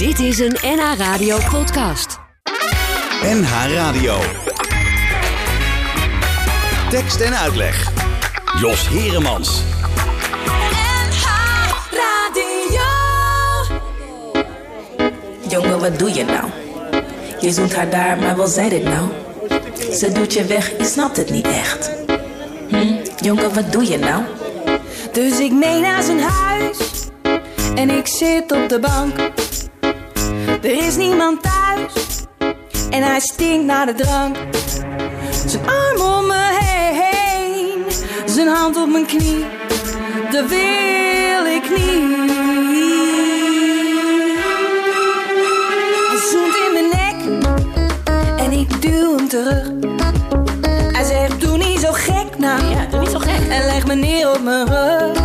Dit is een NH Radio podcast. NH Radio. Tekst en uitleg. Jos Heremans. Jongen, wat doe je nou? Je zoent haar daar, maar wat zei dit nou? Ze doet je weg, je snapt het niet echt. Hm? Jongen, wat doe je nou? Dus ik mee naar zijn huis en ik zit op de bank. Er is niemand thuis en hij stinkt naar de drank. Zijn arm om me heen, zijn hand op mijn knie. Dat wil ik niet. Hij zoent in mijn nek en ik duw hem terug. Hij zegt: Doe niet zo gek nou. Ja, doe niet zo gek. En leg me neer op mijn rug.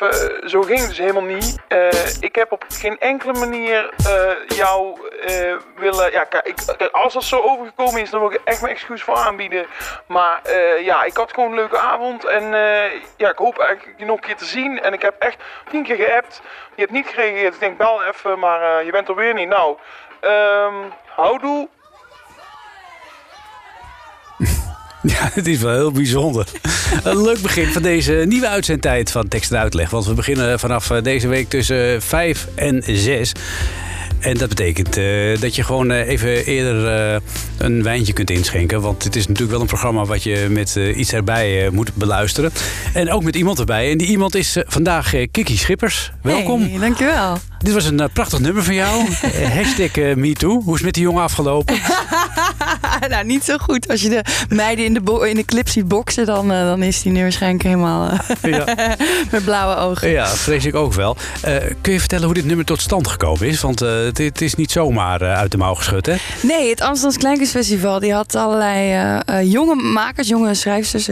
Eh, Zo ging het dus helemaal niet. Eh, ik heb op geen enkele manier eh, jou willen... Ja, ik, als dat zo overgekomen is, dan wil ik echt mijn excuus voor aanbieden. Maar ja, ik had gewoon een leuke avond. En ja, ik hoop eigenlijk je nog een keer te zien. En ik heb echt tien keer geappt. Je hebt niet gereageerd. Ik denk, bel even, maar je bent er weer niet. Nou, ehm houdoe. Ja, het is wel heel bijzonder. Een leuk begin van deze nieuwe uitzendtijd van Tekst en Uitleg. Want we beginnen vanaf eh, deze week tussen 5 en 6. En dat betekent eh, dat je gewoon eh, even eerder eh, een wijntje kunt inschenken. Want het is natuurlijk wel een programma wat je met eh, iets erbij eh, moet beluisteren. En ook met iemand erbij. En die iemand is eh, vandaag eh, Kiki Schippers. Welkom. Hey, dankjewel. Dit was een eh, prachtig nummer van jou. Eh, hashtag eh, MeToo. Hoe is het met die jongen afgelopen? nou, niet zo goed. Als je de meiden in de, in de clip ziet boksen, dan, eh, dan is die nu waarschijnlijk helemaal eh, Ja. met blauwe ogen. Ja, vrees ik ook wel. Eh, kun je vertellen hoe dit nummer tot stand gekomen is? Want het, is niet zomaar uit de mouw geschud, hè? Nee, het Amsterdams Kleinkunstfestival die had allerlei jonge makers, jonge schrijvers,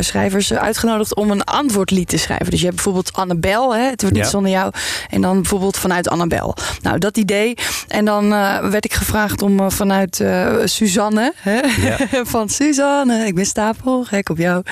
schrijvers uitgenodigd om een antwoordlied te schrijven. Dus je hebt bijvoorbeeld Annabel, hè, het wordt niet zonder jou. En dan bijvoorbeeld vanuit Annabel. Nou, dat idee. En dan werd ik gevraagd om vanuit Suzanne, Suzanne. Hè? Ja. Van Suzanne, ik ben stapel, gek op jou.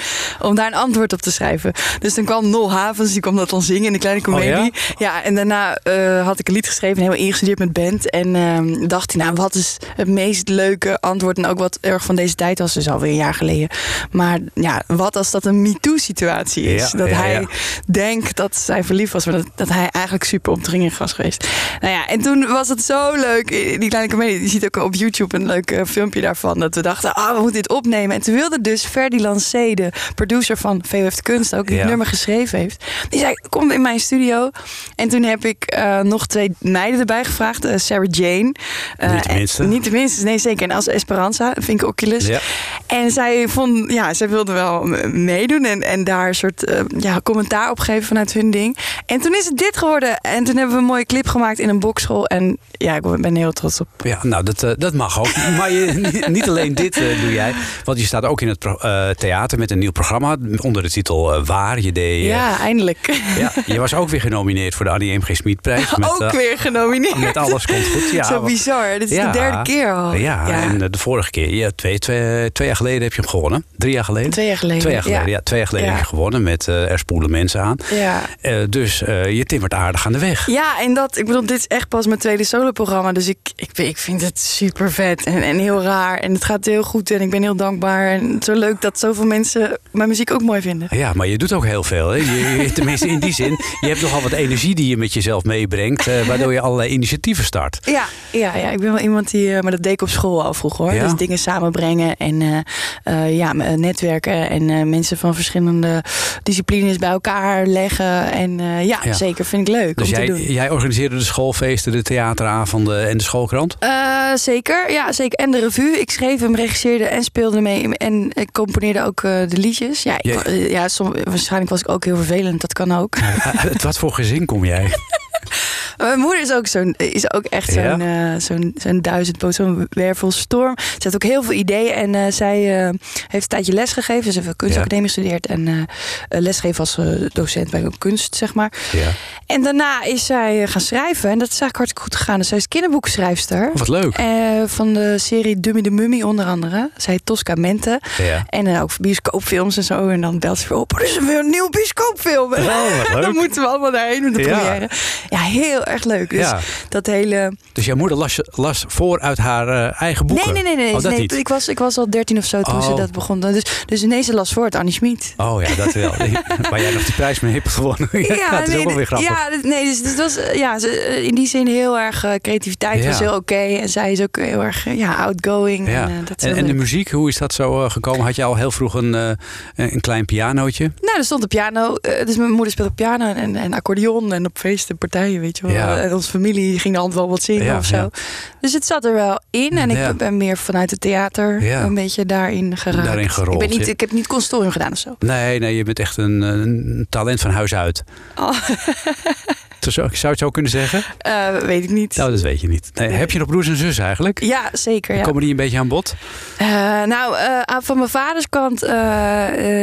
Om daar een antwoord op te schrijven. Dus dan kwam Nol Havens, die kwam dat dan zingen in de kleine comedie. Oh ja? en daarna eh, had ik een lied geschreven, helemaal ingestudeerd met band. En ehm, dacht hij, nou, wat is het meest leuke antwoord? En ook wat erg van deze tijd was, dus alweer een jaar geleden. Maar ja, wat als dat een MeToo-situatie is? Ja, dat hij denkt dat zij verliefd was, maar dat, dat hij eigenlijk super omdringend was geweest. Nou ja, en toen was het zo leuk. Die kleine comedie, je ziet ook op YouTube een leuk eh, filmpje daarvan. Dat we dachten, ah, we moeten dit opnemen. En toen wilde dus Ferdi Lancé, de producer van de Kunst, ook die Ja. het nummer geschreven heeft. Die zei, kom in mijn studio. En toen heb ik eh, nog twee meiden erbij gevraagd. eh, Sarah Jane. Eh, Niet de en- minste. Niet nee zeker. En als Esperanza, vind ik Oculus. Ja. En zij vond, ja, zij wilde wel meedoen en, en daar een soort ja, commentaar op geven vanuit hun ding. En toen is het dit geworden. En toen hebben we een mooie clip gemaakt in een bokschool. En ja, ik ben heel trots op. Ja, nou, dat, dat mag ook. Maar je, niet- alleen dit eh, doe jij. Want je staat ook in het eh, theater met een nieuw programma. Onder de titel eh, Waar. Je, deed, Ja, eindelijk. ja, je was ook weer genomineerd voor de Annie M. G. Smitprijs. Met, ook weer genomineerd. Met alles komt goed. Ja, Zo bizar. Dit is Ja. de derde keer al. Ja, en de vorige keer, ja, twee, twee, twee jaar geleden heb je hem gewonnen. Drie jaar geleden? Twee jaar geleden. Twee jaar geleden, ja. twee jaar geleden heb je gewonnen met Er spoelen mensen aan. Ja. Dus je timmert aardig aan de weg. Ja, en dat, ik bedoel, dit is echt pas mijn tweede soloprogramma. Dus ik, ik, ik vind het super vet en, en heel raar. En het gaat heel goed en ik ben heel dankbaar. En zo leuk dat zoveel mensen mijn muziek ook mooi vinden. Ja, maar je doet ook heel veel. Hè? Je, tenminste, in die zin. Je hebt nogal wat energie die je met jezelf meebrengt. eh, waardoor je allerlei initiatieven start. Ja, ja, ja, ik ben wel iemand die, eh, maar dat deed ik op school al vroeger hoor. Ja? Dus dingen samenbrengen en eh, eh, ja, netwerken en mensen van verschillende disciplines bij elkaar leggen. En ja, Ja. zeker vind ik leuk Dus om te jij, doen. jij organiseerde de schoolfeesten, de theateravonden en de schoolkrant? Zeker, ja, zeker. En de revue. Ik schreef hem, regisseerde en speelde mee. En ik componeerde ook eh, de liedjes. Ja, ik, eh, ja som- waarschijnlijk was ik ook heel vervelend. Dat kan ook. Uit Eh, wat voor gezin kom jij? Mijn moeder is ook, zo'n, is ook echt zo'n, Ja? eh, zo'n, zo'n duizendpoot, zo'n wervelstorm. Ze heeft ook heel veel ideeën. En eh, zij eh, heeft een tijdje lesgegeven. Ze heeft een kunstacademie gestudeerd. En lesgeven als docent bij kunst, zeg maar. Ja. En daarna is zij gaan schrijven. En dat is eigenlijk hartstikke goed gegaan. Dus zij is kinderboekschrijfster. Oh, wat leuk. Van de serie Dummy de Mummy onder andere. Zij Tosca Mente. Ja. En ook bioscoopfilms en zo. En dan belt ze weer op. Er is weer een nieuw bioscoopfilm. Oh, wat leuk. dan moeten we allemaal daarheen met de première. Ja, heel erg leuk. Dus Ja. dat hele... Dus jouw moeder las, las voor uit haar eh, eigen boeken? Nee, nee, nee. nee, Oh, nee. Ik, was, ik was al dertien of zo toen ze Oh. dat begon. Dus, dus ineens ze las voor het Annie Schmid. Oh ja, dat wel. Waar jij nog die prijs mee hebt gewonnen. ja, dat is nee, ook wel weer grappig. Ja, nee, dus, dus was eh, ja, ze, eh, in die zin heel erg creativiteit Ja. was heel oké. En zij is ook heel erg ja, outgoing. Ja. En, eh, dat En, en de muziek, hoe is dat zo gekomen? Had je al heel vroeg een, een klein pianootje? Nou, er stond een piano. dus mijn moeder speelde piano en, en accordeon. En op feesten, partijen, weet je wel. Ja. En onze familie ging dan wel wat zingen Ja, of zo. Dus het zat er wel in. En ik ben meer vanuit het theater een beetje daarin geraakt. Daarin gerold, Ik, ben niet, ik heb niet consortium gedaan of zo. Nee, nee, je bent echt een, een talent van huis uit. Oh. Zo- Zou het zo kunnen zeggen? Eh, weet ik niet. Nou, dat weet je niet. Nee, heb je nog broers en zus eigenlijk? Ja, zeker. Ja. Komen die een beetje aan bod? Eh, nou, eh, van mijn vaders kant,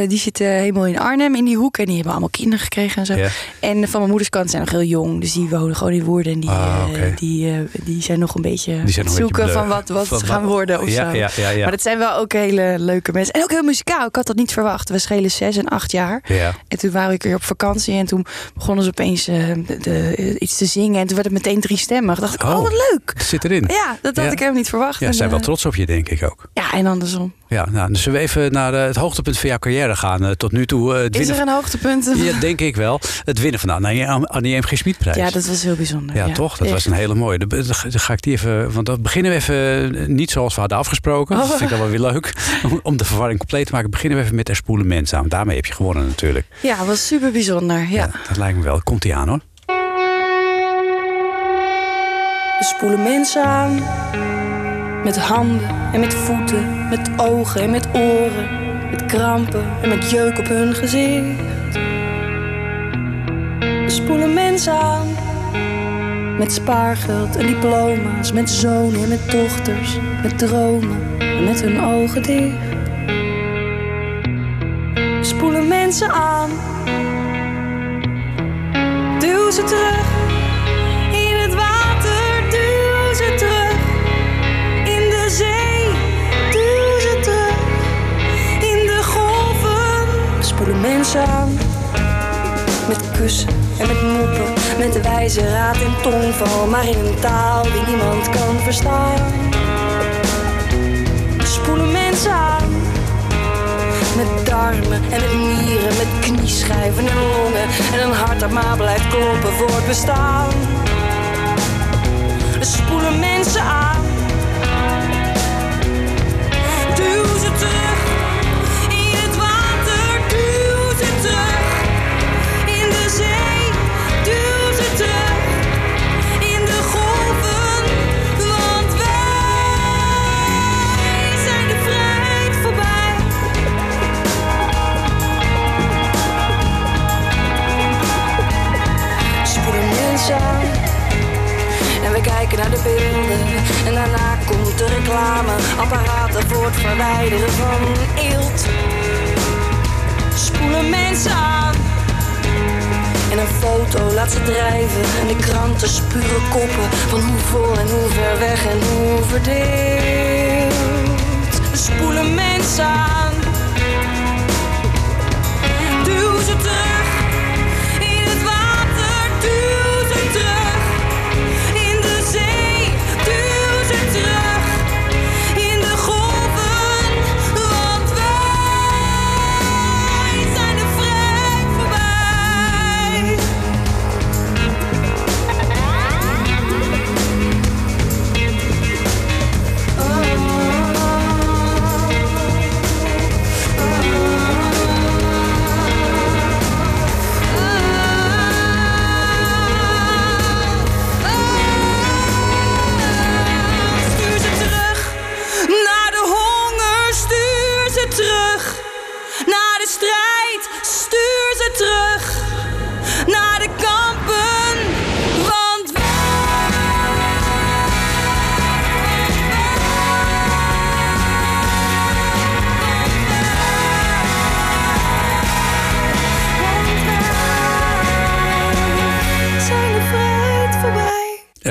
die zitten helemaal in Arnhem in die hoek. En die hebben allemaal kinderen gekregen en zo. En van mijn moeders kant zijn nog heel jong. Dus die wonen gewoon in Woerden. En die, Ah, eh, oké. die, die zijn nog een beetje Die zijn nog een zoeken van wat, wat Van ze gaan worden of ja, zo. ja. Maar dat zijn wel ook hele leuke mensen. En ook heel muzikaal. Ik had dat niet verwacht. We schelen zes en acht jaar. Ja. En toen waren ik weer op vakantie. En toen begonnen ze opeens de, de- iets te zingen. En toen werd het meteen drie stemmen. Dacht ik, oh, Oh. wat leuk. Dat zit erin. Ja, dat had Ja. ik helemaal niet verwacht. Ja, ze zijn wel eh, trots op je, denk ik ook. Ja, en andersom. Ja, nou, dus zullen we even naar eh, het hoogtepunt van jouw carrière gaan. eh, tot nu toe. eh, het Is er een hoogtepunt? Ja, denk ik wel. Het winnen van de Annie M. G. Smitprijs. Ja, dat was heel bijzonder. Ja, toch? Dat was een hele mooie. Dan ga ik die even. Want dan beginnen we even eh, niet zoals we hadden afgesproken. Dat Oh. vind ik wel weer leuk. Om, om de verwarring compleet te maken, beginnen we even met Er spoelen mensen aan. Daarmee heb je gewonnen natuurlijk. Ja, was super bijzonder. Ja. Dat lijkt me wel. Komt die aan hoor. We spoelen mensen aan. Met handen en met voeten, met ogen en met oren. Met krampen en met jeuk op hun gezicht. We spoelen mensen aan. Met spaargeld en diploma's, met zonen en met dochters. Met dromen en met hun ogen dicht. We spoelen mensen aan. Duw ze terug zee, duw in de golven. Spoelen mensen aan met kussen en met moppen, met wijze raad en tongval, maar in een taal die niemand kan verstaan. Spoelen mensen aan met darmen en met nieren, met knieschijven en longen en een hart dat maar blijft kloppen voor het bestaan. Spoelen mensen aan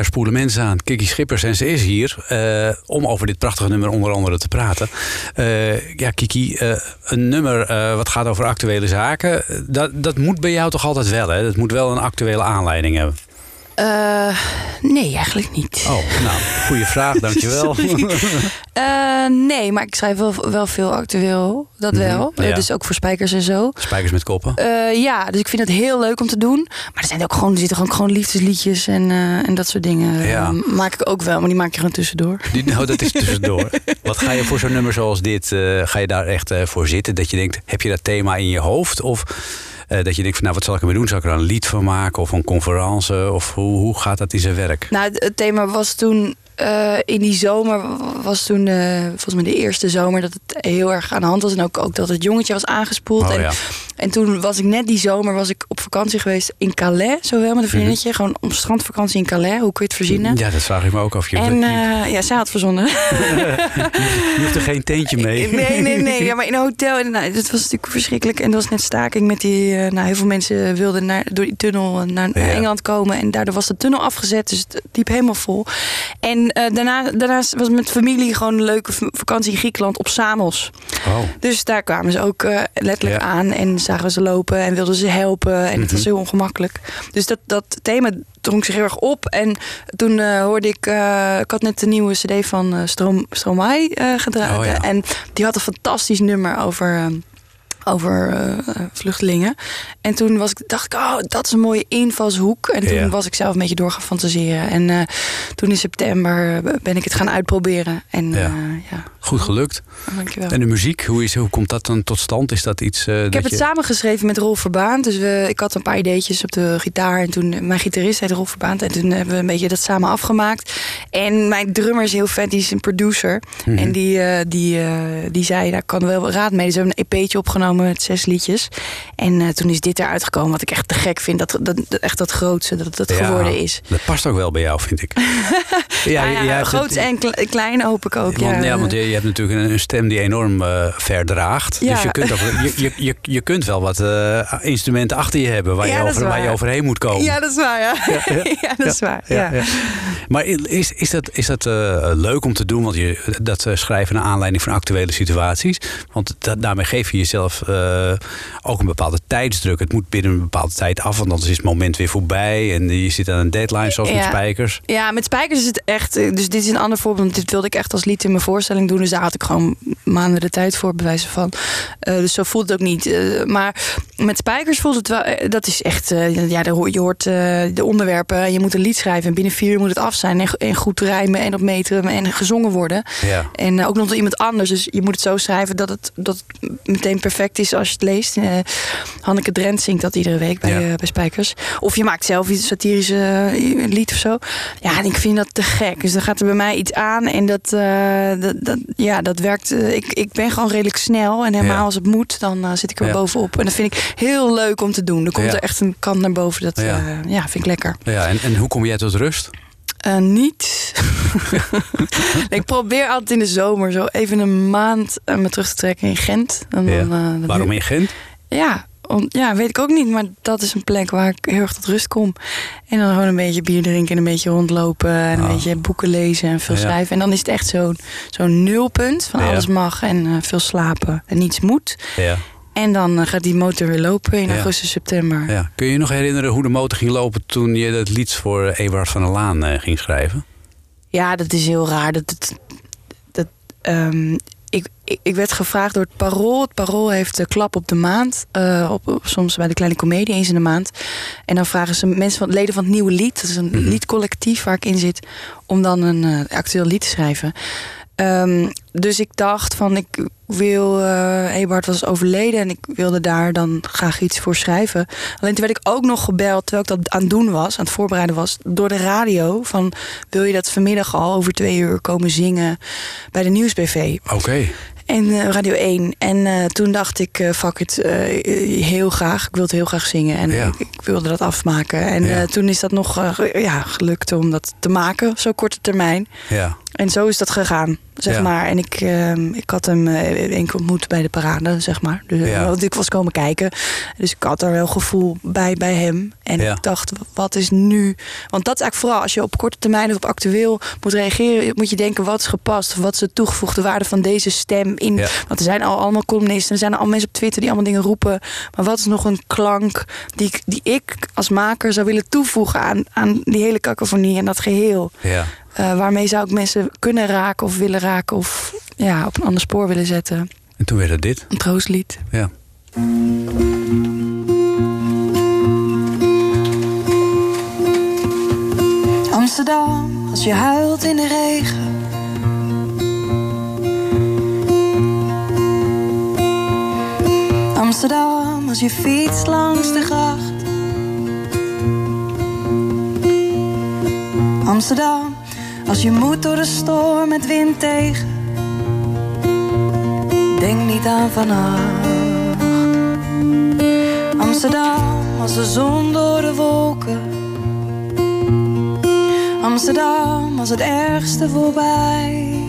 Er spoelen mensen aan. Kiki Schippers en ze is hier eh, om over dit prachtige nummer onder andere te praten. Eh, ja, Kiki, eh, een nummer wat gaat over actuele zaken. Dat, dat moet bij jou toch altijd wel, hè? Dat moet wel een actuele aanleiding hebben. Eh, nee, eigenlijk niet. Oh, nou, goede vraag, dankjewel. Eh, nee, maar ik schrijf wel, wel veel actueel. Dat wel. Mhm, ja. Eh, dus ook voor spijkers en zo. Spijkers met koppen. Eh, ja, dus ik vind het heel leuk om te doen. Maar er zijn ook gewoon, er zitten gewoon, gewoon liefdesliedjes en, en dat soort dingen. Ja. Maak ik ook wel, maar die maak je gewoon tussendoor. Die, nou, dat is tussendoor. Wat ga je voor zo'n nummer zoals dit, ga je daar echt voor zitten? Dat je denkt, heb je dat thema in je hoofd? Of eh, dat je denkt van, nou, wat zal ik ermee doen? Zal ik er een lied van maken of een conferentie? Of hoe, hoe gaat dat in zijn werk? Nou, het, het thema was toen eh, in die zomer, was toen eh, volgens mij de eerste zomer dat het heel erg aan de hand was. En ook, ook dat het jongetje was aangespoeld. Oh, en, ja. en toen was ik net die zomer was ik op vakantie geweest in Calais, zowel met een vriendinnetje. Gewoon op strandvakantie in Calais, hoe kun je het verzinnen? Ja, dat vraag ik me ook af. Je, En eh, ja, zij had verzonnen. je hoeft er geen teentje mee. Nee, nee, nee. Ja, maar in een hotel. En, nou, dat was natuurlijk verschrikkelijk. En er was net staking met die. nou, heel veel mensen wilden naar, door die tunnel naar. Engeland komen. En daardoor was de tunnel afgezet. Dus het liep helemaal vol. En eh, daarna, daarnaast was met familie gewoon een leuke vakantie in Griekenland op Samos. Oh, Dus daar kwamen ze ook eh, letterlijk Ja. aan. En zagen we ze lopen en wilden ze helpen. En het was heel ongemakkelijk. Dus dat, dat thema drong zich heel erg op. En toen eh, hoorde ik... ik had net de nieuwe cd van Stroom, Stromae gedraaid. Oh, ja. En die had een fantastisch nummer over... over eh, vluchtelingen. En toen was ik, dacht ik, oh, dat is een mooie invalshoek. En toen Ja. was ik zelf een beetje door gaan fantaseren. En eh, toen in september eh, ben ik het gaan uitproberen. En ja goed gelukt. dankjewel. En de muziek, hoe, is, hoe komt dat dan tot stand? Is dat iets eh, Ik dat heb het samengeschreven met Rolf Verbaan. Dus we, ik had een paar ideetjes op de gitaar. En toen, mijn gitarist heet Rolf Verbaan. En toen hebben we een beetje dat samen afgemaakt. En mijn drummer is heel vet. Die is een producer. Mhm. En die, eh, die, eh, die zei, daar kan wel raad mee. Dus we hebben een EP'tje opgenomen met zes liedjes. En eh, toen is dit eruit gekomen. Wat ik echt te gek vind. Dat, dat, dat- echt dat grootste dat dat Ja, geworden is. Dat past ook wel bij jou, vind ik. ja, Nou ja, groot het- en kle- klein hoop ik ook. Want, ja, ja, want je, je hebt natuurlijk een, een stem die enorm eh, verdraagt. Ja. Dus je kunt, ook, je, je, je, je kunt wel wat eh, instrumenten achter je hebben waar, Ja, je, over, waar je overheen moet komen. Ja, dat is waar, ja. Ja, dat is waar. Ja. Maar is, is dat, is dat eh, leuk om te doen? Want je, dat schrijven naar aanleiding van actuele situaties. Want da- daarmee geef je jezelf ook een bepaalde tijdsdruk. Het moet binnen een bepaalde tijd af, want anders is het moment weer voorbij. En je zit aan een deadline, zoals met spijkers. Ja, met spijkers is het echt. Dus dit is een ander voorbeeld. Dit wilde ik echt als lied in mijn voorstelling doen. Dus daar had ik gewoon maanden de tijd voor, bewijzen van. Eh, dus zo voelt het ook niet. Eh, maar met spijkers voelt het wel. eh, dat is echt. ja, je hoort de onderwerpen. Je moet een lied schrijven. En binnen vier uur moet het af zijn. En, en goed rijmen en op meteren en gezongen worden. Ja. En ook nog door iemand anders. Dus je moet het zo schrijven dat het, dat het meteen perfect is als je het leest. Hanneke Drent zingt dat iedere week bij, Ja. bij Spijkers. Of je maakt zelf iets satirische lied of zo. Ja, en ik vind dat te gek. Dus dan gaat er bij mij iets aan. En dat, dat, dat, ja, dat werkt. eh, ik, ik ben gewoon redelijk snel. En helemaal Ja. als het moet, dan eh, zit ik er Ja. bovenop. En dat vind ik heel leuk om te doen. Er komt Ja. er echt een kant naar boven. Dat Ja. ja. vind ik lekker. Ja, en, en hoe kom jij tot rust? Eh, niet. ik probeer altijd in de zomer zo even een maand eh, me terug te trekken in Gent. En eh, dan Waarom in Gent? Ja, om, ja, weet ik ook niet. Maar dat is een plek waar ik heel erg tot rust kom. En dan gewoon een beetje bier drinken en een beetje rondlopen. En een Oh. beetje boeken lezen en veel Ja. schrijven. En dan is het echt zo'n zo'n nulpunt van alles mag en eh, veel slapen en niets moet. Ja. En dan eh, gaat die motor weer lopen in Ja. augustus, september. ja. Kun je je nog herinneren hoe de motor ging lopen toen je dat lied voor Eberhard van der Laan eh, ging schrijven? Ja, dat is heel raar. Dat, dat, dat, ehm, ik, werd gevraagd door het Parool. Het Parool heeft de klap op de maand. eh, op, soms bij de Kleine Comedie, eens in de maand. En dan vragen ze mensen van leden van het Nieuwe Lied. Dat is een Mhm. liedcollectief waar ik in zit. Om dan een eh, actueel lied te schrijven. Ehm, dus ik dacht van ik wil... eh Eberhard was overleden en ik wilde daar dan graag iets voor schrijven. Alleen toen werd ik ook nog gebeld, terwijl ik dat aan het doen was, aan het voorbereiden was, door de radio. Van wil je dat vanmiddag al over twee uur komen zingen bij de Nieuwsbv? Oké. En eh, Radio 1. En eh, toen dacht ik, eh fuck it, heel graag. Ik wilde heel graag zingen. En Ja. ik, ik wilde dat afmaken. En Ja. toen is dat nog ja, gelukt om dat te maken, zo korte termijn. Ja. En zo is dat gegaan, zeg Ja. maar. En ik, ehm, ik had hem eh, één keer ontmoet bij de parade, zeg maar. Dus, Ja. Want ik was komen kijken. Dus ik had er wel gevoel bij, bij hem. En Ja. ik dacht, wat is nu... Want dat is eigenlijk vooral, als je op korte termijn of op actueel moet reageren... moet je denken, wat is gepast? Of wat is de toegevoegde waarde van deze stem? In. Want er zijn al allemaal columnisten, er zijn al mensen op Twitter die allemaal dingen roepen. Maar wat is nog een klank die ik, die ik als maker zou willen toevoegen aan, aan die hele cacophonie en dat geheel? Ja. Eh, waarmee zou ik mensen kunnen raken of willen raken of ja, op een ander spoor willen zetten? En toen werd het dit. Een troostlied. Ja. Amsterdam, als je huilt in de regen. Amsterdam, als je fietst langs de gracht. Amsterdam, als je moet door de storm met wind tegen. Denk niet aan vannacht. Amsterdam, als de zon door de wolken. Amsterdam, als het ergste voorbij.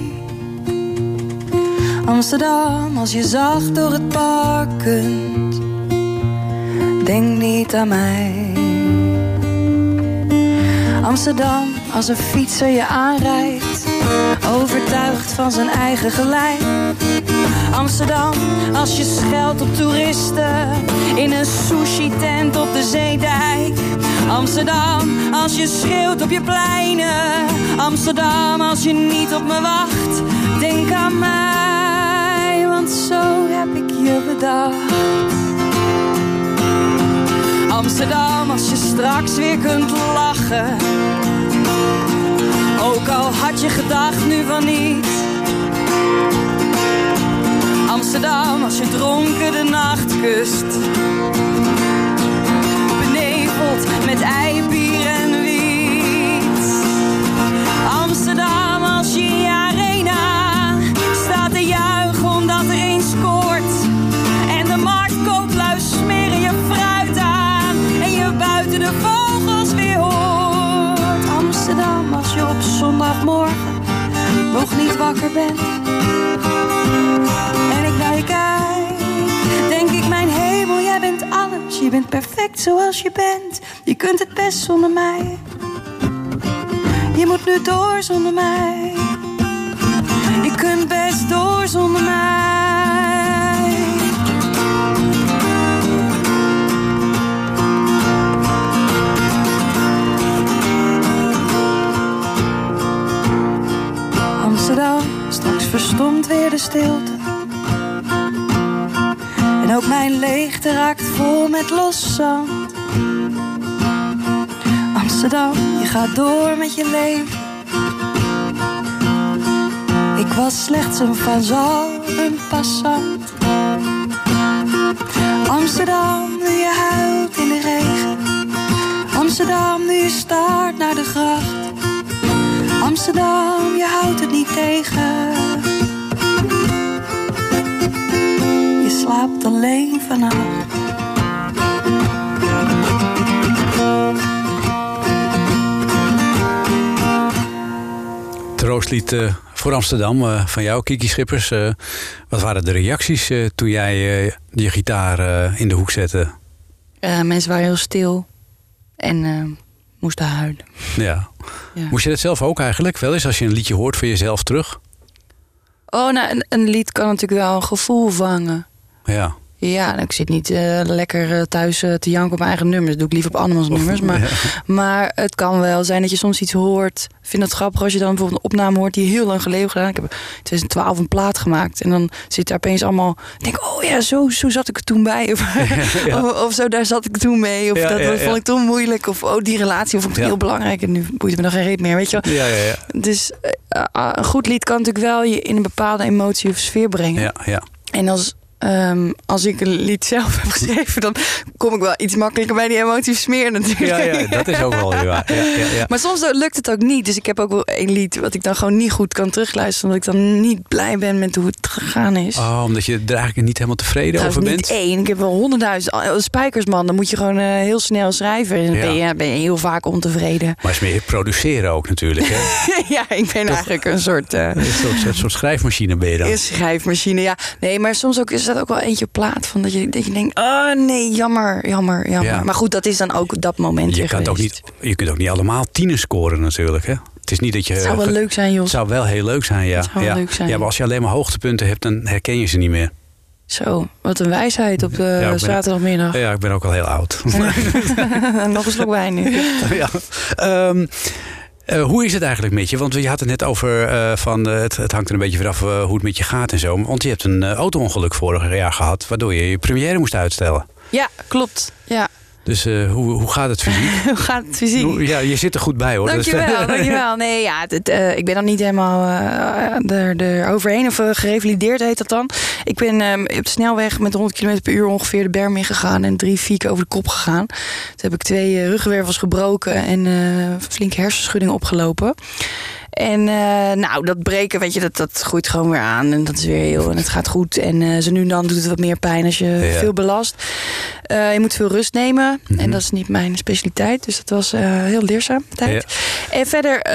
Amsterdam, als je zacht door het park kunt. Denk niet aan mij. Amsterdam, als een fietser je aanrijdt. Overtuigd van zijn eigen gelijk. Amsterdam, als je scheldt op toeristen in een sushi-tent op de zeedijk. Amsterdam, als je schreeuwt op je pleinen. Amsterdam, als je niet op me wacht. Denk aan mij, want zo heb ik je bedacht. Amsterdam, als je straks weer kunt lachen. Ook al had je gedacht nu van niet. Amsterdam, als je dronken de nacht kust. Beneveld met eibier wakker. En ik naar je kijk, denk ik mijn hemel, jij bent alles. Je bent perfect zoals je bent. Je kunt het best zonder mij. Je moet nu door zonder mij. Je kunt best door zonder mij. Verstomt weer de stilte. En ook mijn leegte raakt vol met los zand. Amsterdam, je gaat door met je leven. Ik was slechts een vazal, een passant. Amsterdam, nu je huilt in de regen. Amsterdam, nu je staart naar de gracht. Amsterdam, je houdt het niet tegen. Slaapt alleen vannacht. Troostlied eh, voor Amsterdam eh, van jou, Kiki Schippers. Eh, wat waren de reacties eh, toen jij eh, je gitaar in de hoek zette? Eh, mensen waren heel stil en eh, moesten huilen. Ja. Ja. Moest je dat zelf ook eigenlijk wel eens als je een liedje hoort van jezelf terug? Oh, nou, een, een lied kan natuurlijk wel een gevoel vangen. Ja. Ja, nou, ik zit niet eh, lekker eh, thuis eh, te janken op mijn eigen nummers. Dat doe ik liever op andermans nummers. Maar, Ja. maar het kan wel zijn dat je soms iets hoort. Ik vind het grappig als je dan bijvoorbeeld een opname hoort die heel lang geleden gedaan. Ik heb in 2012 een plaat gemaakt. En dan zit daar opeens allemaal... Ik denk, oh ja, zo, zo zat ik er toen bij. Of, of, of zo, daar zat ik toen mee. Of Ja, dat, vond ik toen moeilijk. Of oh, die relatie vond ik heel belangrijk. En nu boeit me nog geen reet meer, weet je wel. Ja, ja, ja. Dus ah, een goed lied kan natuurlijk wel je in een bepaalde emotie of sfeer brengen. ja, ja. En als, ehm, als ik een lied zelf heb geschreven, dan kom ik wel iets makkelijker bij die emotie smeren natuurlijk. Ja, ja, dat is ook wel weer waar. Ja, ja. Maar soms lukt het ook niet. Dus ik heb ook wel één lied wat ik dan gewoon niet goed kan terugluisteren. Omdat ik dan niet blij ben met hoe het gegaan is. Oh, omdat je er eigenlijk niet helemaal tevreden Trouwens, over niet bent? één. Ik heb wel honderdduizend oh, spijkers, man. Dan moet je gewoon eh, heel snel schrijven. En dan ben, je, ben je heel vaak ontevreden. Maar is meer produceren ook natuurlijk. Hè? ja, ik ben eigenlijk een soort... eh, Een soort, een soort schrijfmachine ben je dan. Een schrijfmachine, ja. Nee, maar soms ook is dat ook wel eentje op plaat. Van dat, je, dat je denkt, oh nee, jammer, jammer, jammer. Ja. Maar goed, dat is dan ook dat moment Je, kan het ook niet, je kunt ook niet allemaal tienen scoren natuurlijk. Hè? Het is niet dat je... Het zou wel leuk zijn, Het Jos. zou wel heel leuk zijn, ja. Het zou ja. leuk zijn. Ja, maar als je alleen maar hoogtepunten hebt, dan herken je ze niet meer. Zo, wat een wijsheid op de Ja, zaterdagmiddag. Ja, ik ben ook al heel oud. Nog een slok wijn nu. ja. Ehm, eh, hoe is het eigenlijk met je? Want je had het net over eh, van eh, het, het hangt er een beetje vanaf hoe het met je gaat en zo. Want je hebt een auto-ongeluk vorig jaar gehad, waardoor je je première moest uitstellen. Ja, klopt. Ja. Dus eh, hoe, hoe gaat het fysiek? Hoe gaat het fysiek? Ja, je zit er goed bij hoor. Is- Dankjewel, dankjewel. Nee, ja, het, eh, ik ben dan niet helemaal eh, er, er overheen of eh, gerevalideerd heet dat dan. Ik ben eh, op de snelweg met 100 km per uur ongeveer de berm ingegaan en drie vier keer over de kop gegaan. Toen heb ik twee eh, ruggenwervels gebroken en eh flinke hersenschudding opgelopen. En eh, nou, dat breken, weet je, dat, dat groeit gewoon weer aan. En dat is weer heel, en het gaat goed. En eh, zo nu en dan doet het wat meer pijn als je Ja. veel belast. Eh, je moet veel rust nemen. Mhm. En dat is niet mijn specialiteit. Dus dat was heel leerzaam tijd. En verder,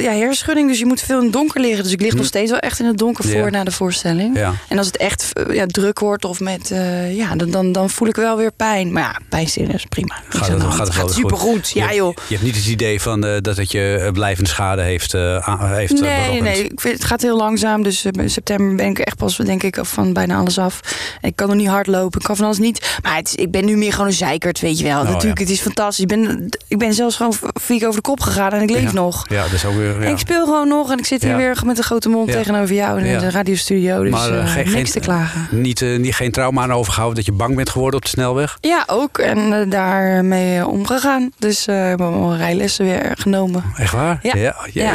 ja, hersenschudding. Dus je moet veel in het donker liggen. Dus ik lig nog steeds wel echt in het donker Mhm. Ja. voor na de voorstelling. En als het echt ja, druk wordt of met, ja, dan, dan, dan voel ik wel weer pijn. Maar ja, pijnstiller is prima. Gaat het, gaat het weer supergoed. Ja, joh. Je hebt niet het idee van, dat het je blijvende schade heeft, eh, heeft eh, Nee, nee, nee. Ik vind, het gaat heel langzaam. Dus eh, in september ben ik echt pas, denk ik, van bijna alles af. En ik kan nog niet hard lopen. Ik kan van alles niet. Maar het is, ik ben nu meer gewoon een zeikert, weet je wel. Oh, Natuurlijk, ja. het is fantastisch. Ik ben, ik ben zelfs gewoon vier over de kop gegaan en ik leef Ja. nog. Ja, dat is ook weer... En ik speel gewoon nog en ik zit hier weer met een grote mond tegenover jou in de radiostudio. Dus Maar, eh, eh, geen- niks te klagen. Niet, eh, niet, geen trauma aan overgehouden dat je bang bent geworden op de snelweg? Ja, ook. En eh, daarmee eh, omgegaan. Dus eh, ik heb mijn rijlessen weer genomen. Echt waar? Ja. ja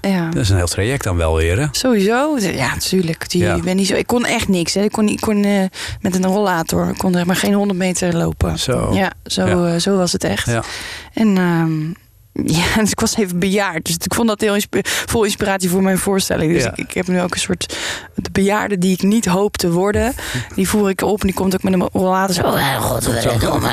Ja. Dat is een heel traject dan wel weer, hè? Sowieso. Ja, natuurlijk. Die, Ja. ik, ben niet zo, ik kon echt niks. Hè. Ik kon, ik kon eh, met een rollator. Ik kon er maar geen 100 meter lopen. Zo. Ja, zo, Ja. eh, zo was het echt. Ja. En ehm, ja, dus ik was even bejaard. Dus ik vond dat heel insp- vol inspiratie voor mijn voorstelling. Dus Ja. ik, ik heb nu ook een soort de bejaarde die ik niet hoop te worden. Die voer ik op en die komt ook met een rollator. Zo, oh, godverdomme,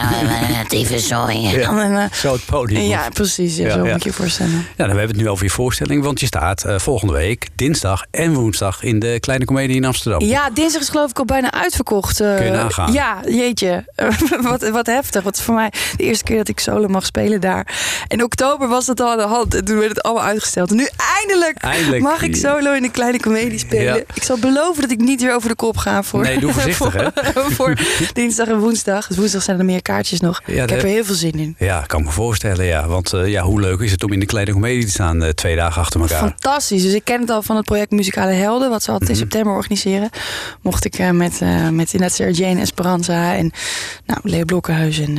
even zo. Ja. Zo het podium. ja, precies. Ja, Ja, zo moet je je voorstellen. Ja, dan hebben we het nu over je voorstelling. Want je staat eh, volgende week, dinsdag en woensdag... in de Kleine Comedie in Amsterdam. Ja, dinsdag is geloof ik al bijna uitverkocht. eh. Kun je nagaan. Ja, jeetje. wat, wat heftig. Wat is voor mij de eerste keer dat ik solo mag spelen daar. En oktober oktober was het al aan de hand. En toen werd het allemaal uitgesteld. En nu eindelijk, Eindelijk. mag ik solo in een kleine comedie spelen. Ja. Ik zal beloven dat ik niet weer over de kop ga voor, Nee, doe voorzichtig, hè? voor, voor dinsdag en woensdag. Dus woensdag zijn er meer kaartjes nog. Ja, ik heb er heel veel zin in. Ja, kan me voorstellen, ja. Want eh, ja, hoe leuk is het om in de kleine comedie te staan eh, twee dagen achter elkaar? Fantastisch. Dus ik ken het al van het project Muzikale Helden, wat ze altijd in Mhm. september organiseren. Mocht ik eh, met, met inderdaad Sarah Jane Esperanza en nou, Leo Blokkenhuis en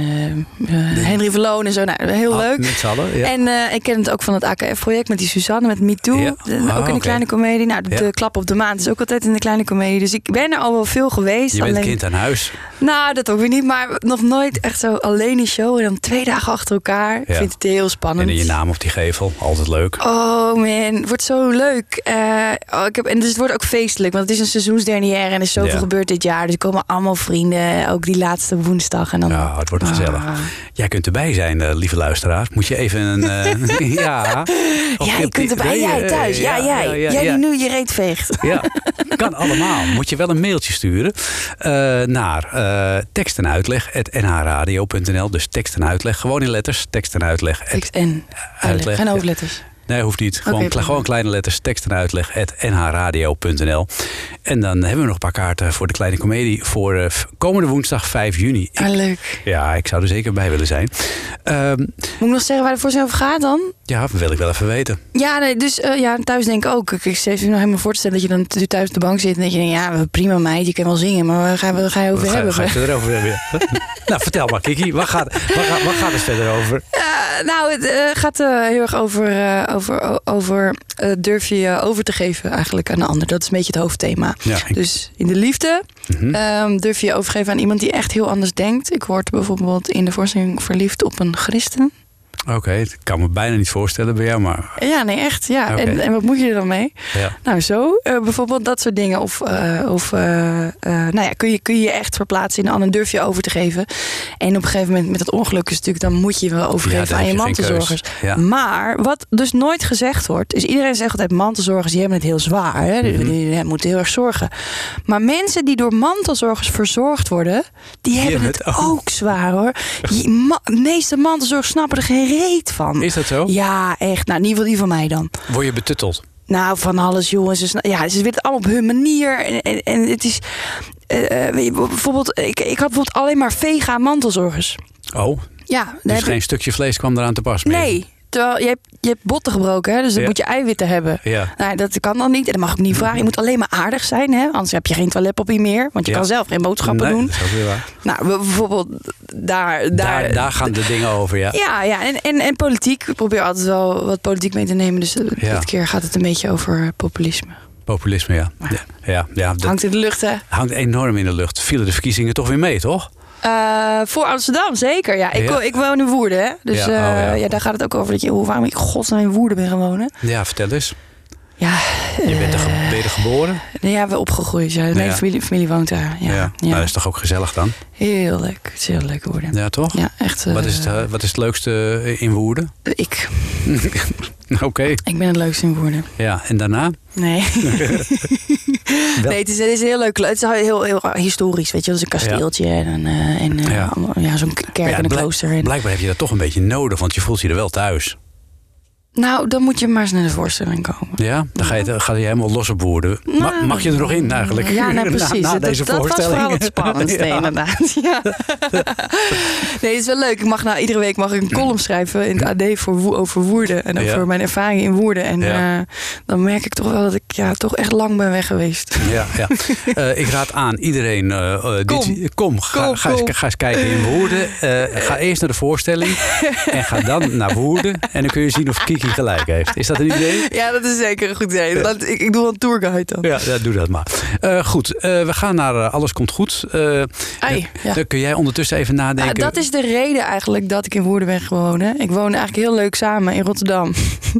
Henry Verloon en zo. Nou, heel Ah, leuk. Met z'n allen, ja. En eh, ik ken het ook van het AKF-project met die Suzanne, met Me Too. Ja. Ah, ook in de kleine comedie. Nou, de, Ja. klap op de maand is ook altijd in de kleine comedie. Dus ik ben er al wel veel geweest. Je bent alleen- kind aan huis. Nou, dat ook weer niet. Maar nog nooit echt zo alleen een show. En dan twee dagen achter elkaar. Ik vind het heel spannend. En in je naam op die gevel, altijd leuk. Oh man, het wordt zo leuk. Eh, oh, ik heb, en dus het wordt ook feestelijk, want het is een seizoensdernière en er is zoveel gebeurd dit jaar. Dus er komen allemaal vrienden, ook die laatste woensdag. En dan, Ja, het wordt gezellig. Ah. Jij kunt erbij zijn, eh, lieve luisteraar. Moet je even een... eh, ja. Of Ja, je kunt erbij, jij thuis. Ja, ja, jij. ja, jij die nu je reet veegt. Ja, kan allemaal. Moet je wel een mailtje sturen eh, naar eh tekst en uitleg nhradio.nl. Dus tekst en uitleg, gewoon in letters. Tekst en uitleg. Tekst en uitleg, geen ja. Nee, hoeft niet. Gewoon, kleine letters, tekst en uitleg, at nhradio.nl. En dan hebben we nog een paar kaarten voor de kleine comedie voor eh, komende woensdag 5 juni. Ik- Ah, leuk. ja, ik zou er zeker bij willen zijn. Ehm, Moet ik nog zeggen waar de voorzien over gaat dan? Ja, wil ik wel even weten. Ja, nee, dus eh, ja, thuis denk ik ook. Ik steeds nog helemaal voor te stellen dat je dan thuis op de bank zit en dat je denkt, ja, prima meid, je kan wel zingen, maar waar ga, waar ga je over Wat ga, hebben? ga je erover hebben? nou, vertel maar, Kiki. Waar gaat, waar, gaat- waar gaat het verder over? Nou, het eh, gaat eh, heel erg over, over, over durf je over te geven eigenlijk aan een ander. Dat is een beetje het hoofdthema. Ja, ik- Dus in de liefde Mhm. ehm, durf je je overgeven aan iemand die echt heel anders denkt. Ik word bijvoorbeeld in de voorstelling verliefd op een christen. Oké, ik kan me bijna niet voorstellen bij jou, maar Ja, nee, echt. Ja. En, en wat moet je er dan mee? ja. Nou, zo. eh, bijvoorbeeld dat soort dingen. Of, eh, of eh, nou ja, kun je, kun je je echt verplaatsen in een ander, durf je over te geven. En op een gegeven moment met het ongeluk is natuurlijk, dan moet je je wel overgeven aan je mantelzorgers. Ja. Maar wat dus nooit gezegd wordt, is iedereen zegt altijd mantelzorgers, die hebben het heel zwaar. Hè? Die, Mhm. die- die moeten heel erg zorgen. Maar mensen die door mantelzorgers verzorgd worden, die, hebben het ook. ook zwaar hoor. De meeste mantelzorgers snappen er geen reet van. Is dat zo? Ja, echt. Nou, in ieder geval die van mij dan. Word je betutteld? Nou, van alles, jongens. Ze, sna- ja, ze weten het allemaal op hun manier. En, en, en het is. je, bijvoorbeeld, ik, ik had bijvoorbeeld alleen maar vega mantelzorgers. Oh, Ja, dus geen ik- stukje vlees kwam eraan te pas meer? Nee. Terwijl je hebt, je hebt botten gebroken, hè, dus dan Ja. moet je eiwitten hebben. Ja. Nou, dat kan dan niet. En dat mag ik niet vragen. Je moet alleen maar aardig zijn, hè? anders heb je geen toiletpapier meer. Want je Ja. kan zelf geen boodschappen Nee, doen. dat is ook weer waar. Nou, we- bijvoorbeeld daar. Daar, Daar, daar gaan de dingen over, ja. Ja, ja. En, en, en politiek. Ik probeer altijd wel wat politiek mee te nemen. Dus eh, dit keer gaat het een beetje over populisme. Populisme, ja. Ja, ja, ja dat Hangt in de lucht, hè? hangt enorm in de lucht. Vielen de verkiezingen toch weer mee, toch? Eh, voor Amsterdam, zeker. Ja. Ik, Ja. ik woon in Woerden, hè? Dus Ja, oh, ja. ja, daar gaat het ook over dat je, hoe, waarom ik godsnaam in Woerden ben gaan wonen. Ja, vertel eens. Ja, Je bent er, eh, ben je er geboren? nee, ja, we opgegroeid. Ja. Mijn Ja. familie, familie woont daar. Ja, ja. Nou, dat is toch ook gezellig dan? Heel leuk. Het is heel leuk Woerden. Ja, toch? Ja, echt. eh, Wat, is het, eh, wat is het leukste eh, in Woerden? Ik. Oké, Ik ben het leukste in Woerden. ja. En daarna? Nee. nee, het is, het is heel leuk. Het is heel, heel historisch, weet je. Dat is een kasteeltje en, een, eh, en eh, Ja. zo'n kerk en een blijk- klooster. En, Blijkbaar heb je dat toch een beetje nodig, want je voelt je er wel thuis. Nou, dan moet je maar eens naar de voorstelling komen. Ja? Dan ga je, ga je helemaal los op woorden. Nou, mag je er nog in eigenlijk? Ja, Na- precies. Na, dat, deze dat was voorstelling. vooral het spannendste, Ja. inderdaad. Ja. nee, het is wel leuk. Ik mag nou, iedere week mag ik een column schrijven in het AD voor, over Woerden. En over Ja. mijn ervaring in Woerden. En Ja. eh, dan merk ik toch wel dat ik ja, toch echt lang ben weg geweest. Ja, ja. Eh, ik raad aan iedereen. dit- Kom. kom, ga, Kom, ga, eens, kom. ga eens kijken in Woerden. Ga eerst naar de voorstelling. en ga dan naar Woerden. En dan kun je zien of Kiki gelijk heeft. Is dat een idee? Ja, dat is zeker een goed idee. Dat- ik, ik doe wel een tourguide dan. Ja, ja, doe dat maar. Eh, goed, eh, we gaan naar eh, Alles Komt Goed. Ai, ja. Dan kun jij ondertussen even nadenken. Ah, dat is de reden eigenlijk dat ik in Woerden ben gaan wonen. Ik woonde eigenlijk heel leuk samen in Rotterdam.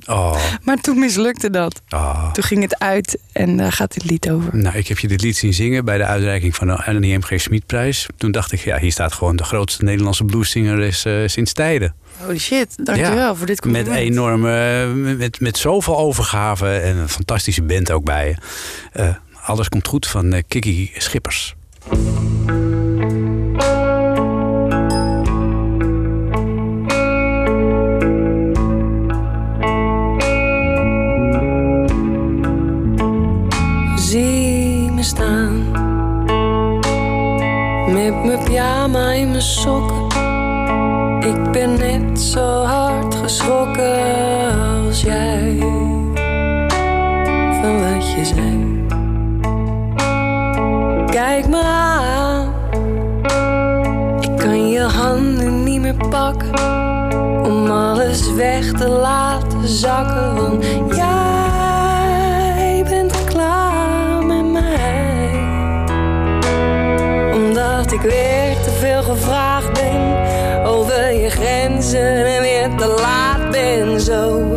Oh, Maar toen mislukte dat. oh. Toen ging het uit en daar gaat dit lied over. Nou, ik heb je dit lied zien zingen bij de uitreiking van de Annie M. G. Smitprijs. Toen dacht ik, ja, hier staat gewoon de grootste Nederlandse blueszinger is, sinds tijden. Holy shit, dankjewel ja, voor dit compliment. Met enorme, eh, met, met zoveel overgave en een fantastische band ook bij. Uh, alles komt goed van eh, Kiki Schippers. Zie me staan met mijn pyjama in mijn sok. Ik ben net zo hard geschrokken als jij van wat je zei. Kijk me aan, ik kan je handen niet meer pakken om alles weg te laten zakken. Want jij bent klaar met mij, omdat ik weer te veel gevraagd So.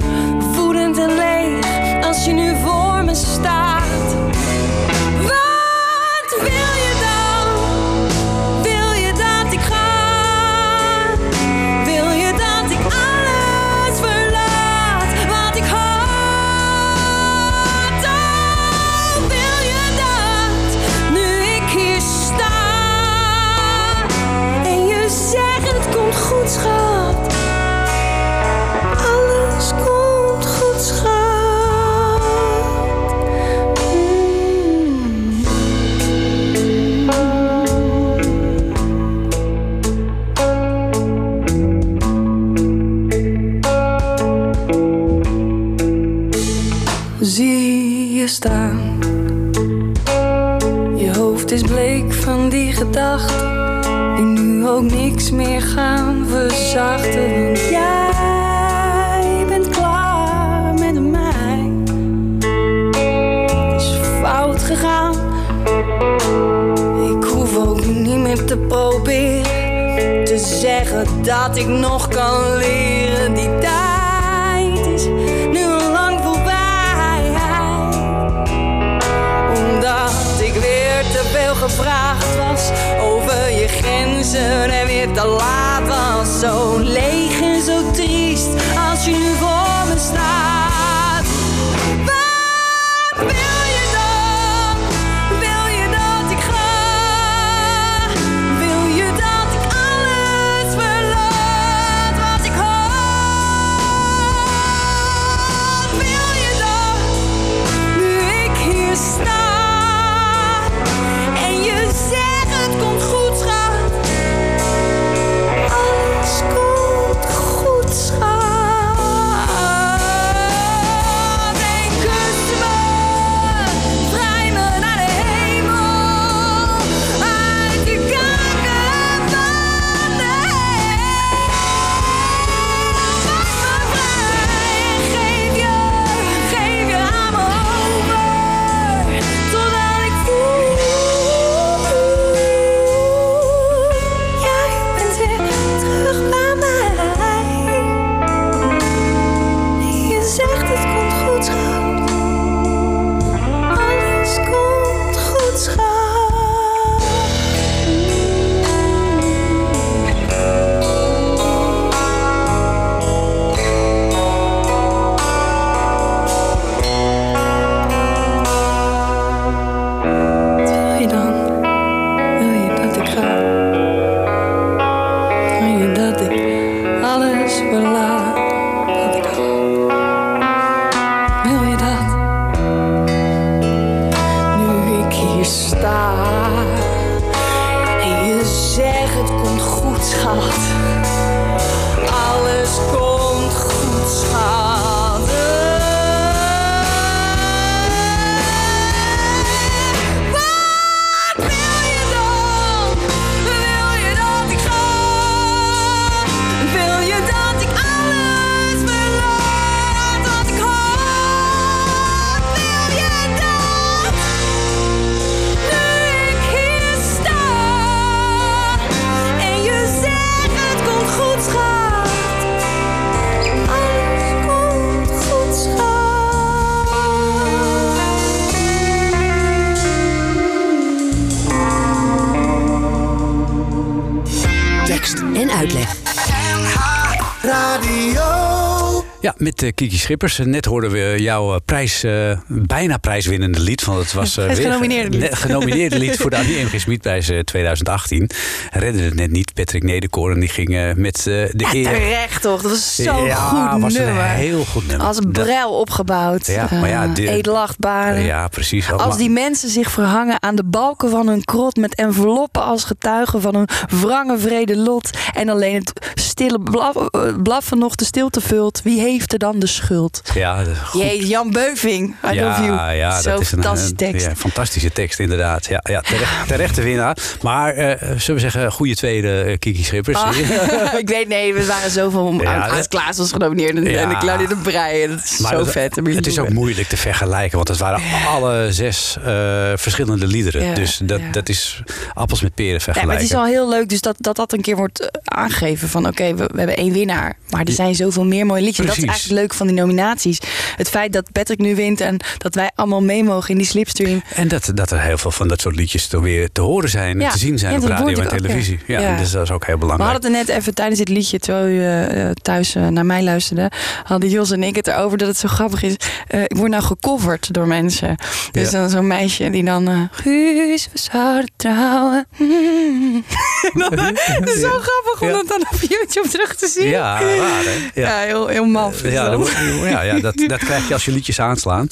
zie je staan. Je hoofd is bleek van die gedachten, die nu ook niks meer gaan verzachten. Want jij bent klaar met mij. Het is fout gegaan. Ik hoef ook niet meer te proberen te zeggen dat ik nog kan leren die tijd gevraagd was over je grenzen en weer te laat was. Zo leeg. Eh, Kiki Schippers. Net hoorden we jouw eh, prijs, eh, bijna prijswinnende lied. Want het was Het weer genomineerde lied. ne- genomineerde lied voor de Annie M. G. Smitprijs eh, 2018. Redde het net niet. Patrick Nederkoorn die ging met eh, de Ja, eer. terecht toch? Dat was zo'n ja, goed was nummer. een heel goed nummer. Als een bril opgebouwd. Ja, maar ja, Eh. Ja, precies. Als die mensen zich verhangen aan de balken van hun krot met enveloppen als getuigen van hun wrange vrede lot en alleen het stille blaf, eh, blaffen nog de stilte vult, wie heeft er dan de schuld? Ja, goed. Jee, Jan Beuving, I love you. Ja, Zo dat is een fantastische een- tekst. Ja, fantastische tekst, inderdaad. Ja, ja, terecht, terechte winnaar. Maar, eh, zullen we zeggen, goede tweede eh, Kiki Schippers. Ah, ik weet, nee, we waren zoveel om Ja, Klaas was genomineerd en, Ja. en de Claudia de Breij. Dat is zo dat- vet. Het is ook moeilijk te vergelijken, want het waren alle zes eh, verschillende liederen. Ja, dus dat, dat is appels met peren Ja, maar vergelijken. het is al heel leuk dus dat dat, dat een keer wordt eh, aangegeven. Van oké, we, we hebben één winnaar. Maar er zijn zoveel meer mooie liedjes. En dat is eigenlijk leuk van die nominaties. Het feit dat Patrick nu wint en dat wij allemaal mee mogen in die slipstream. En dat, dat er heel veel van dat soort liedjes toch weer te horen zijn, Ja, te zien zijn op radio en ook, televisie. ja. Dus dat is ook heel We belangrijk. hadden het er net even tijdens dit liedje, terwijl u eh, eh, thuis eh, naar mij luisterde, hadden Jos en ik het erover dat het zo grappig is. Ik word nou gecoverd door mensen. Dus Ja. dan zo'n meisje die dan. Guus, we zouden trouwen. Is zo grappig om dat dan op YouTube terug te zien. Ja, raar hè? Ja, heel, heel maf. dat. ja, ja dat, dat krijg je als je liedjes aanslaan.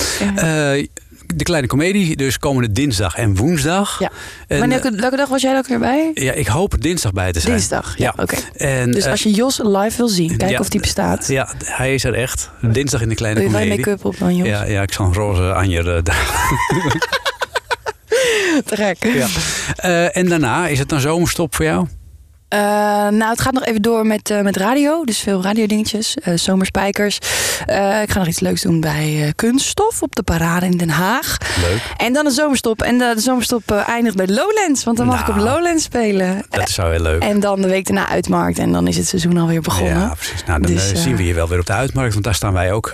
Eh, de kleine komedie, dus komende dinsdag en woensdag. Ja. En, Wanneer, eh, welke dag was jij ook weer bij? ja, ik hoop er dinsdag bij te zijn. Dinsdag, ja, oké. Dus eh, als je Jos live wil zien, kijken ja, of die bestaat. Ja, hij is er echt. Dinsdag in de kleine Doe je make-up op dan, Jos? Ja, ja, ik zal een roze anjer uh, Te gek. ja. Eh, en daarna, is het dan zomerstop voor jou? Eh, nou, het gaat nog even door met, eh, met radio. Dus veel radiodingetjes. eh zomerspijkers. Ik ga nog iets leuks doen bij Kunststof op de parade in Den Haag. Leuk. En dan een zomerstop. En de, de zomerstop eindigt bij Lowlands. Want dan mag ik op Nou, Lowlands spelen. Dat is zo heel leuk. En dan de week daarna uitmarkt. En dan is het seizoen alweer begonnen. Ja, precies. Nou, dan Dus, zien we je wel weer op de uitmarkt, want daar staan wij ook.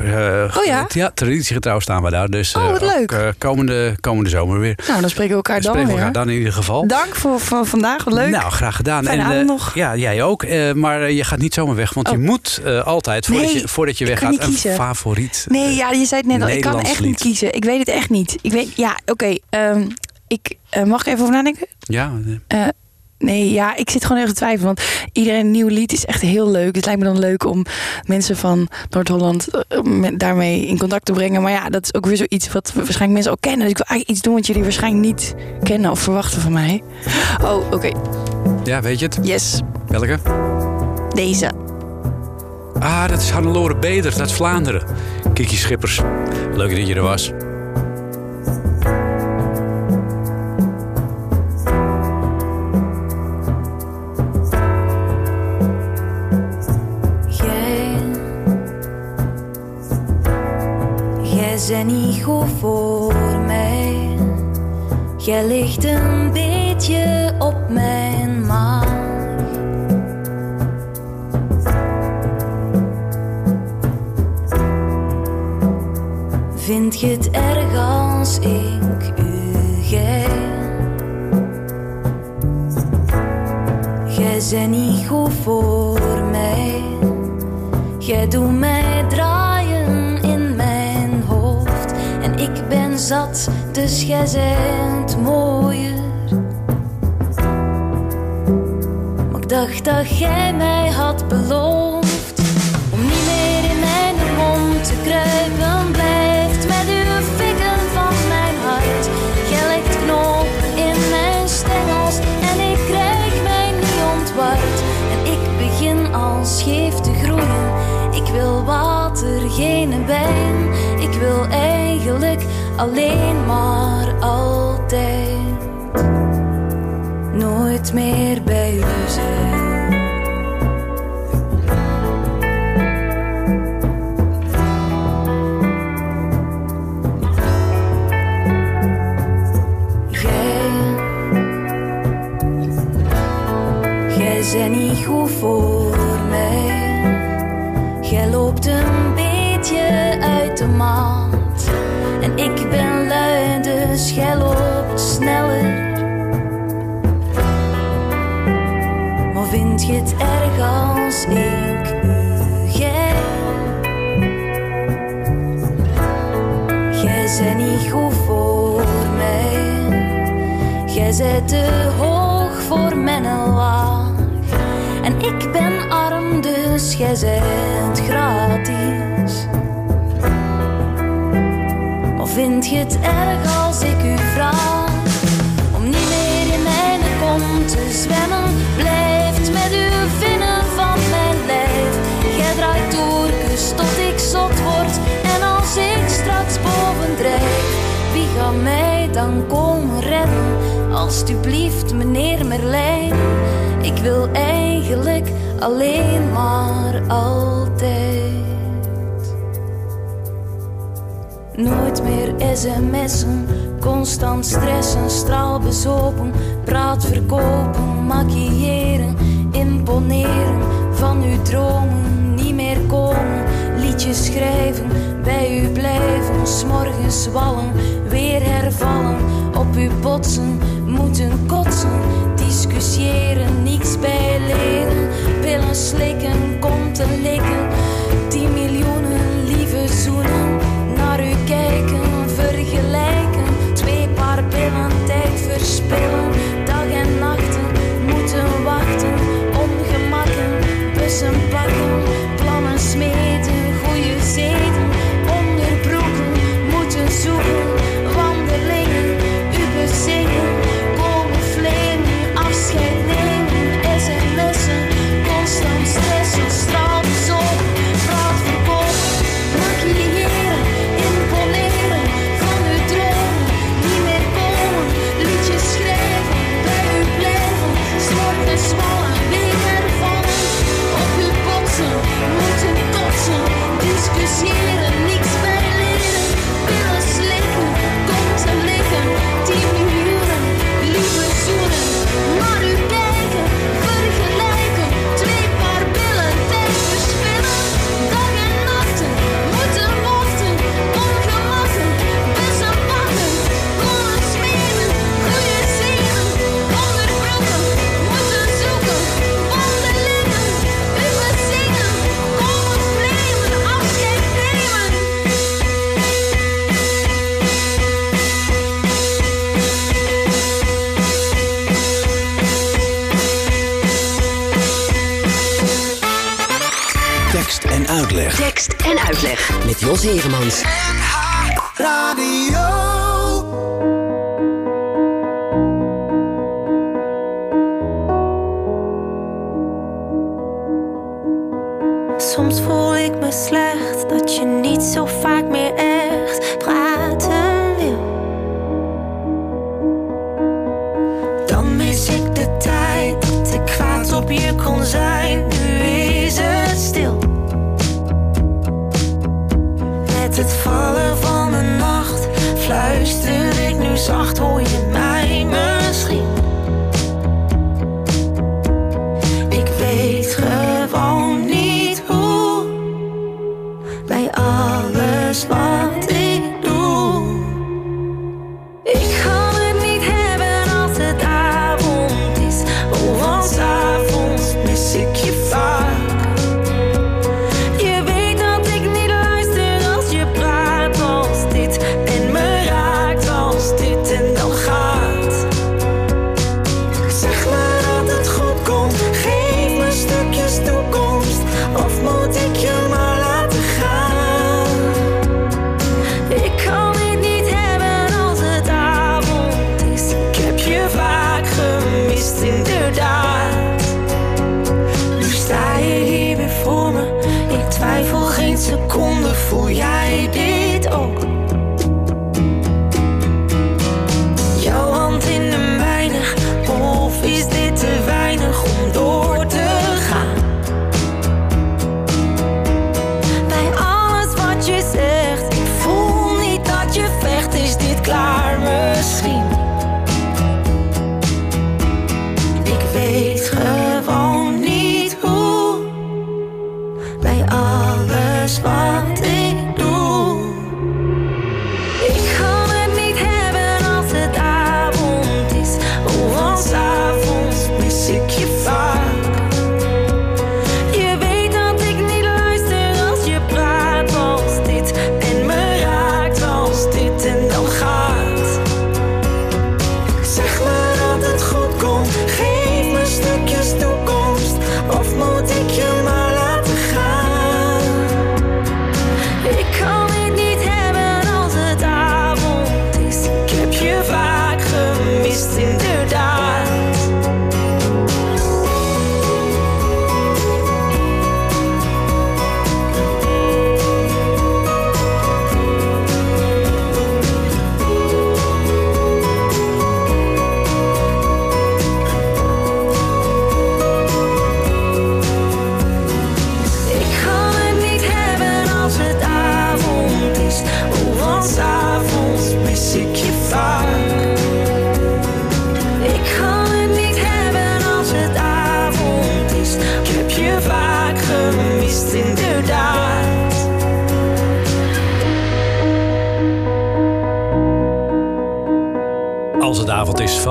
Oh ja? Ja, traditiegetrouw staan we daar. Dus Oh, wat ook, leuk. komende, komende zomer weer. Nou, dan spreken we elkaar dan Spreken we weer. elkaar dan in ieder geval. Dank voor, voor vandaag. Wat leuk. Nou, graag gedaan. Fijne avond nog. Ja, jij ook. Eh, maar eh, je gaat niet zomaar weg, want je Oh. moet eh, altijd, voordat, Nee, je, voordat je weggaat, een favoriet. Nee, ja, je zei het net al. Ik kan echt niet kiezen. Ik weet het echt niet. Ik weet, ja, oké. ehm, ik mag ik even over nadenken. Ja, Eh, nee, ja, ik zit gewoon even te twijfelen. Want iedereen een nieuw lied is echt heel leuk. Het lijkt me dan leuk om mensen van Noord-Holland daarmee in contact te brengen. Maar ja, dat is ook weer zoiets wat waarschijnlijk mensen al kennen. Dus ik wil eigenlijk iets doen wat jullie waarschijnlijk niet kennen of verwachten van mij. Oh, oké. Ja, weet je het? Yes. Welke? Deze. Ah, dat is Hannelore Beder, dat is Vlaanderen. Kiki Schippers. Leuk dat je er was. Jij, jij bent niet goed voor. Jij ligt een beetje op mijn maag. Vind je het erg als ik u gij? Jij bent niet goed voor mij. Jij doet mij draaien in mijn hoofd. En ik ben zat, dus jij bent mooier. Maar ik dacht dat jij mij had beloofd. Om niet meer in mijn mond te kruipen. Blijft met uw vinger van mijn hart. Jij legt in mijn stengels. En ik krijg mij niet ontward. En ik begin al scheef te groeien. Ik wil water, geen wijn. Ik wil eigenlijk alleen maar altijd. Nooit meer bij u zijn. Zit te hoog voor mijn laag. En ik ben arm, dus jij bent gratis. Of vind je het erg als ik u vraag om niet meer in mijn kont te zwemmen? Blijft met uw vinnen van mijn lijf. Jij draait door, kus tot ik zot word. En als ik straks boven drijf, wie gaat mij dan komen Alsjeblieft, meneer Merlijn. Ik wil eigenlijk alleen maar altijd. Nooit meer sms'en, constant stressen, straalbezopen, praat verkopen, maquilleren, imponeren, van uw dromen niet meer komen, liedjes schrijven, bij u blijven, s'morgens wallen, weer hervallen, op u botsen, moeten kotsen, discussiëren, niets bij leren, pillen slikken, konten likken, tien miljoenen lieve zoenen, naar u kijken, vergelijken, twee paar pillen, tijd verspillen, dag en nachten, moeten wachten, ongemakken, bussen pakken, plannen smeden, goede zeden, onderbroeken, moeten zoeken, Heremans.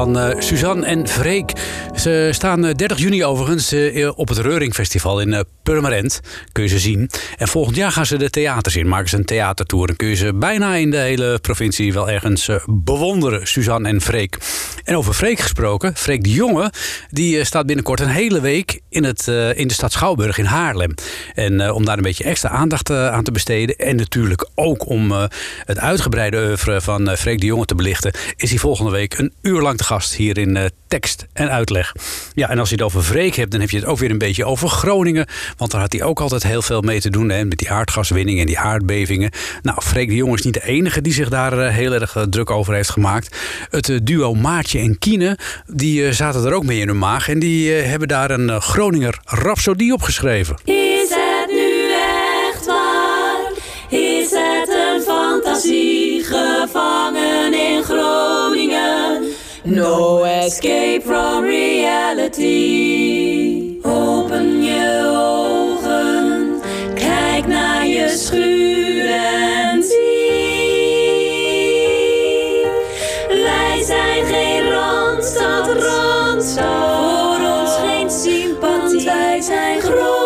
Van eh, Suzanne en Freek. Ze staan eh, 30 juni overigens eh, op het Reuring Festival in eh, Purmerend. Kun je ze zien. En volgend jaar gaan ze de theaters in. Maken ze een theatertour. En kun je ze bijna in de hele provincie wel ergens eh, bewonderen. Suzanne en Freek. En over Freek gesproken. Freek de Jonge. Die eh, staat binnenkort een hele week in, het, eh, in de stad Schouwburg in Haarlem. En eh, om daar een beetje extra aandacht aan te besteden. En natuurlijk ook om het uitgebreide oeuvre van Freek de Jonge te belichten. Is hij volgende week een uur lang te gast hier in tekst en uitleg. Ja, en als je het over Freek hebt, dan heb je het ook weer een beetje over Groningen. Want daar had hij ook altijd heel veel mee te doen. Hè, met die aardgaswinning en die aardbevingen. Nou, Freek de Jonge is niet de enige die zich daar heel erg druk over heeft gemaakt. Het duo Maatje en Kiene, die eh, zaten er ook mee in hun maag. En die eh, hebben daar een eh, Groninger rhapsodie op geschreven. Is het nu echt waar? Is het een fantasie gevangen in Groningen? No escape from reality. Open je ogen, kijk naar je schuur Wij zijn Groningen,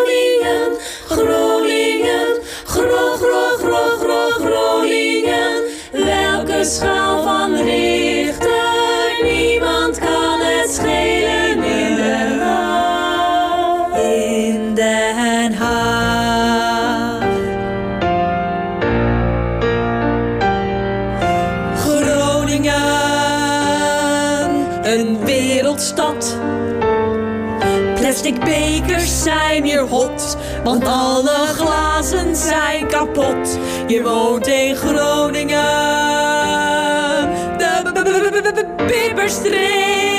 Plastic bekers zijn hier hot, want alle glazen zijn kapot. Je woont in Groningen, de Bibberstreek.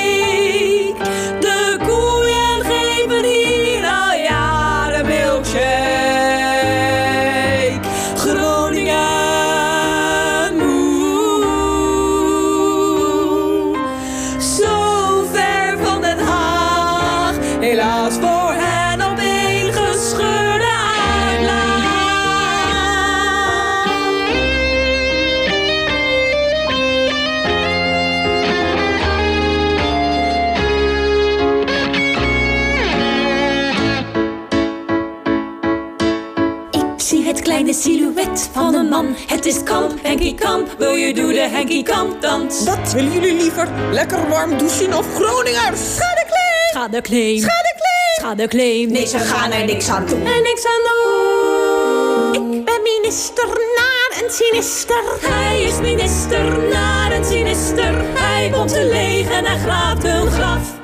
Het is Kamp, Henkie Kamp. Wil je doen de Henkie Kamp dans? Wat willen jullie liever? Lekker warm douchen of Groningers? Schadeclaim! Schadeclaim. Schadeclaim! Schadeclaim. Nee, ze gaan er niks aan doen. En niks aan doen. Ik ben minister naar een sinister. Hij is minister naar een sinister. Hij komt te leeg en hij graaft hun graf.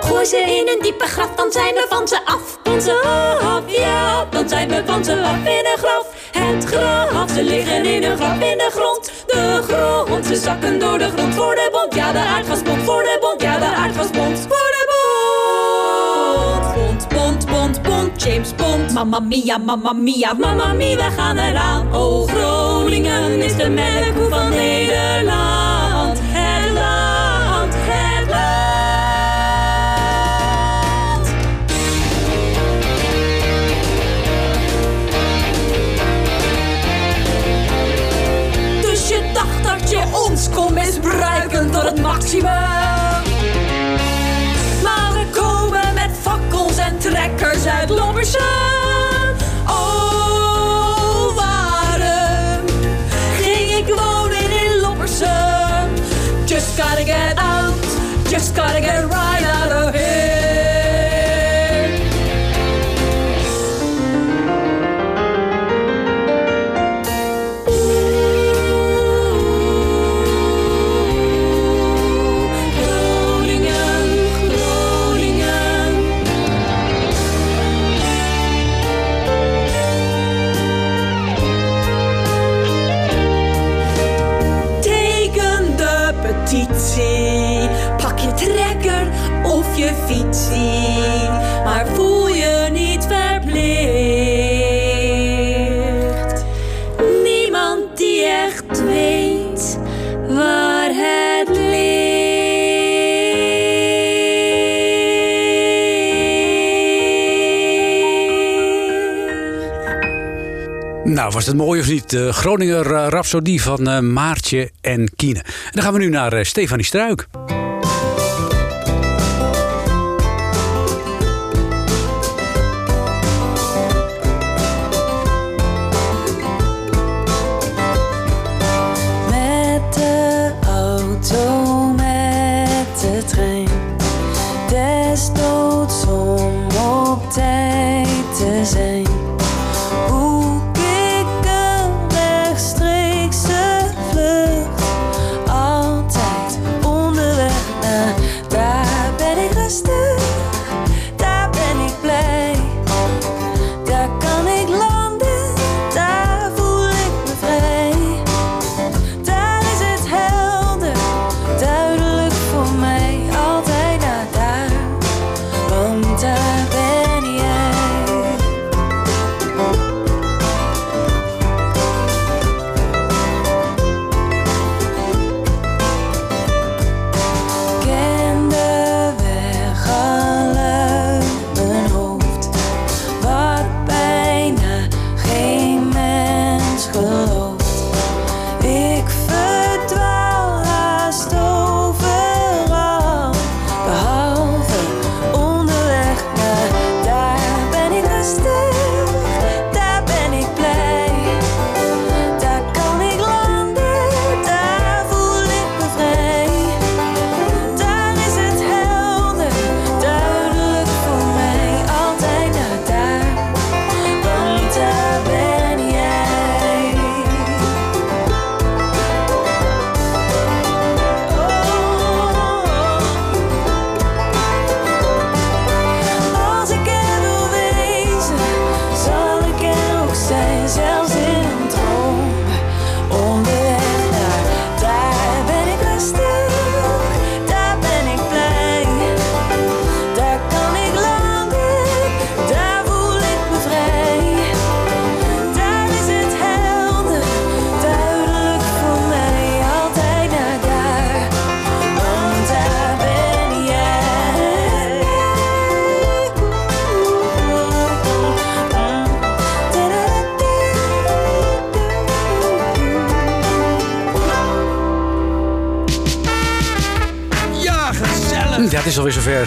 Gooi ze in een diepe graf, dan zijn we van ze af. Van ze af, ja, dan zijn we van ze af in een graf. Het ze liggen in een graf in de grond. De grond, ze zakken door de grond voor de bond. Ja, de aardgasbond voor de bond. Ja, de aardgasbond voor de bond. Bond, bond, bond, bond, James Bond. Mamma mia, mamma mia, mamma mia, we gaan eraan. Oh, Groningen is de melkkoe van Nederland. Kon misbruiken tot het maximum. Nou, was het mooi of niet? De Groninger eh, Rapsodie van eh, Maartje en Kine. En dan gaan we nu naar Stefanie Struik.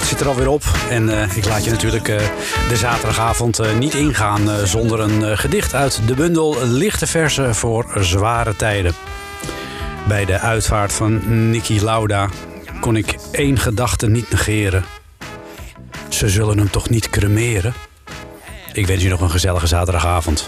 het zit er alweer op. En eh, ik laat je natuurlijk eh, de zaterdagavond eh, niet ingaan zonder een gedicht uit de bundel Lichte Versen voor Zware Tijden. Bij de uitvaart van Nicky Lauda kon ik één gedachte niet negeren. Ze zullen hem toch niet cremeren? Ik wens je nog een gezellige zaterdagavond.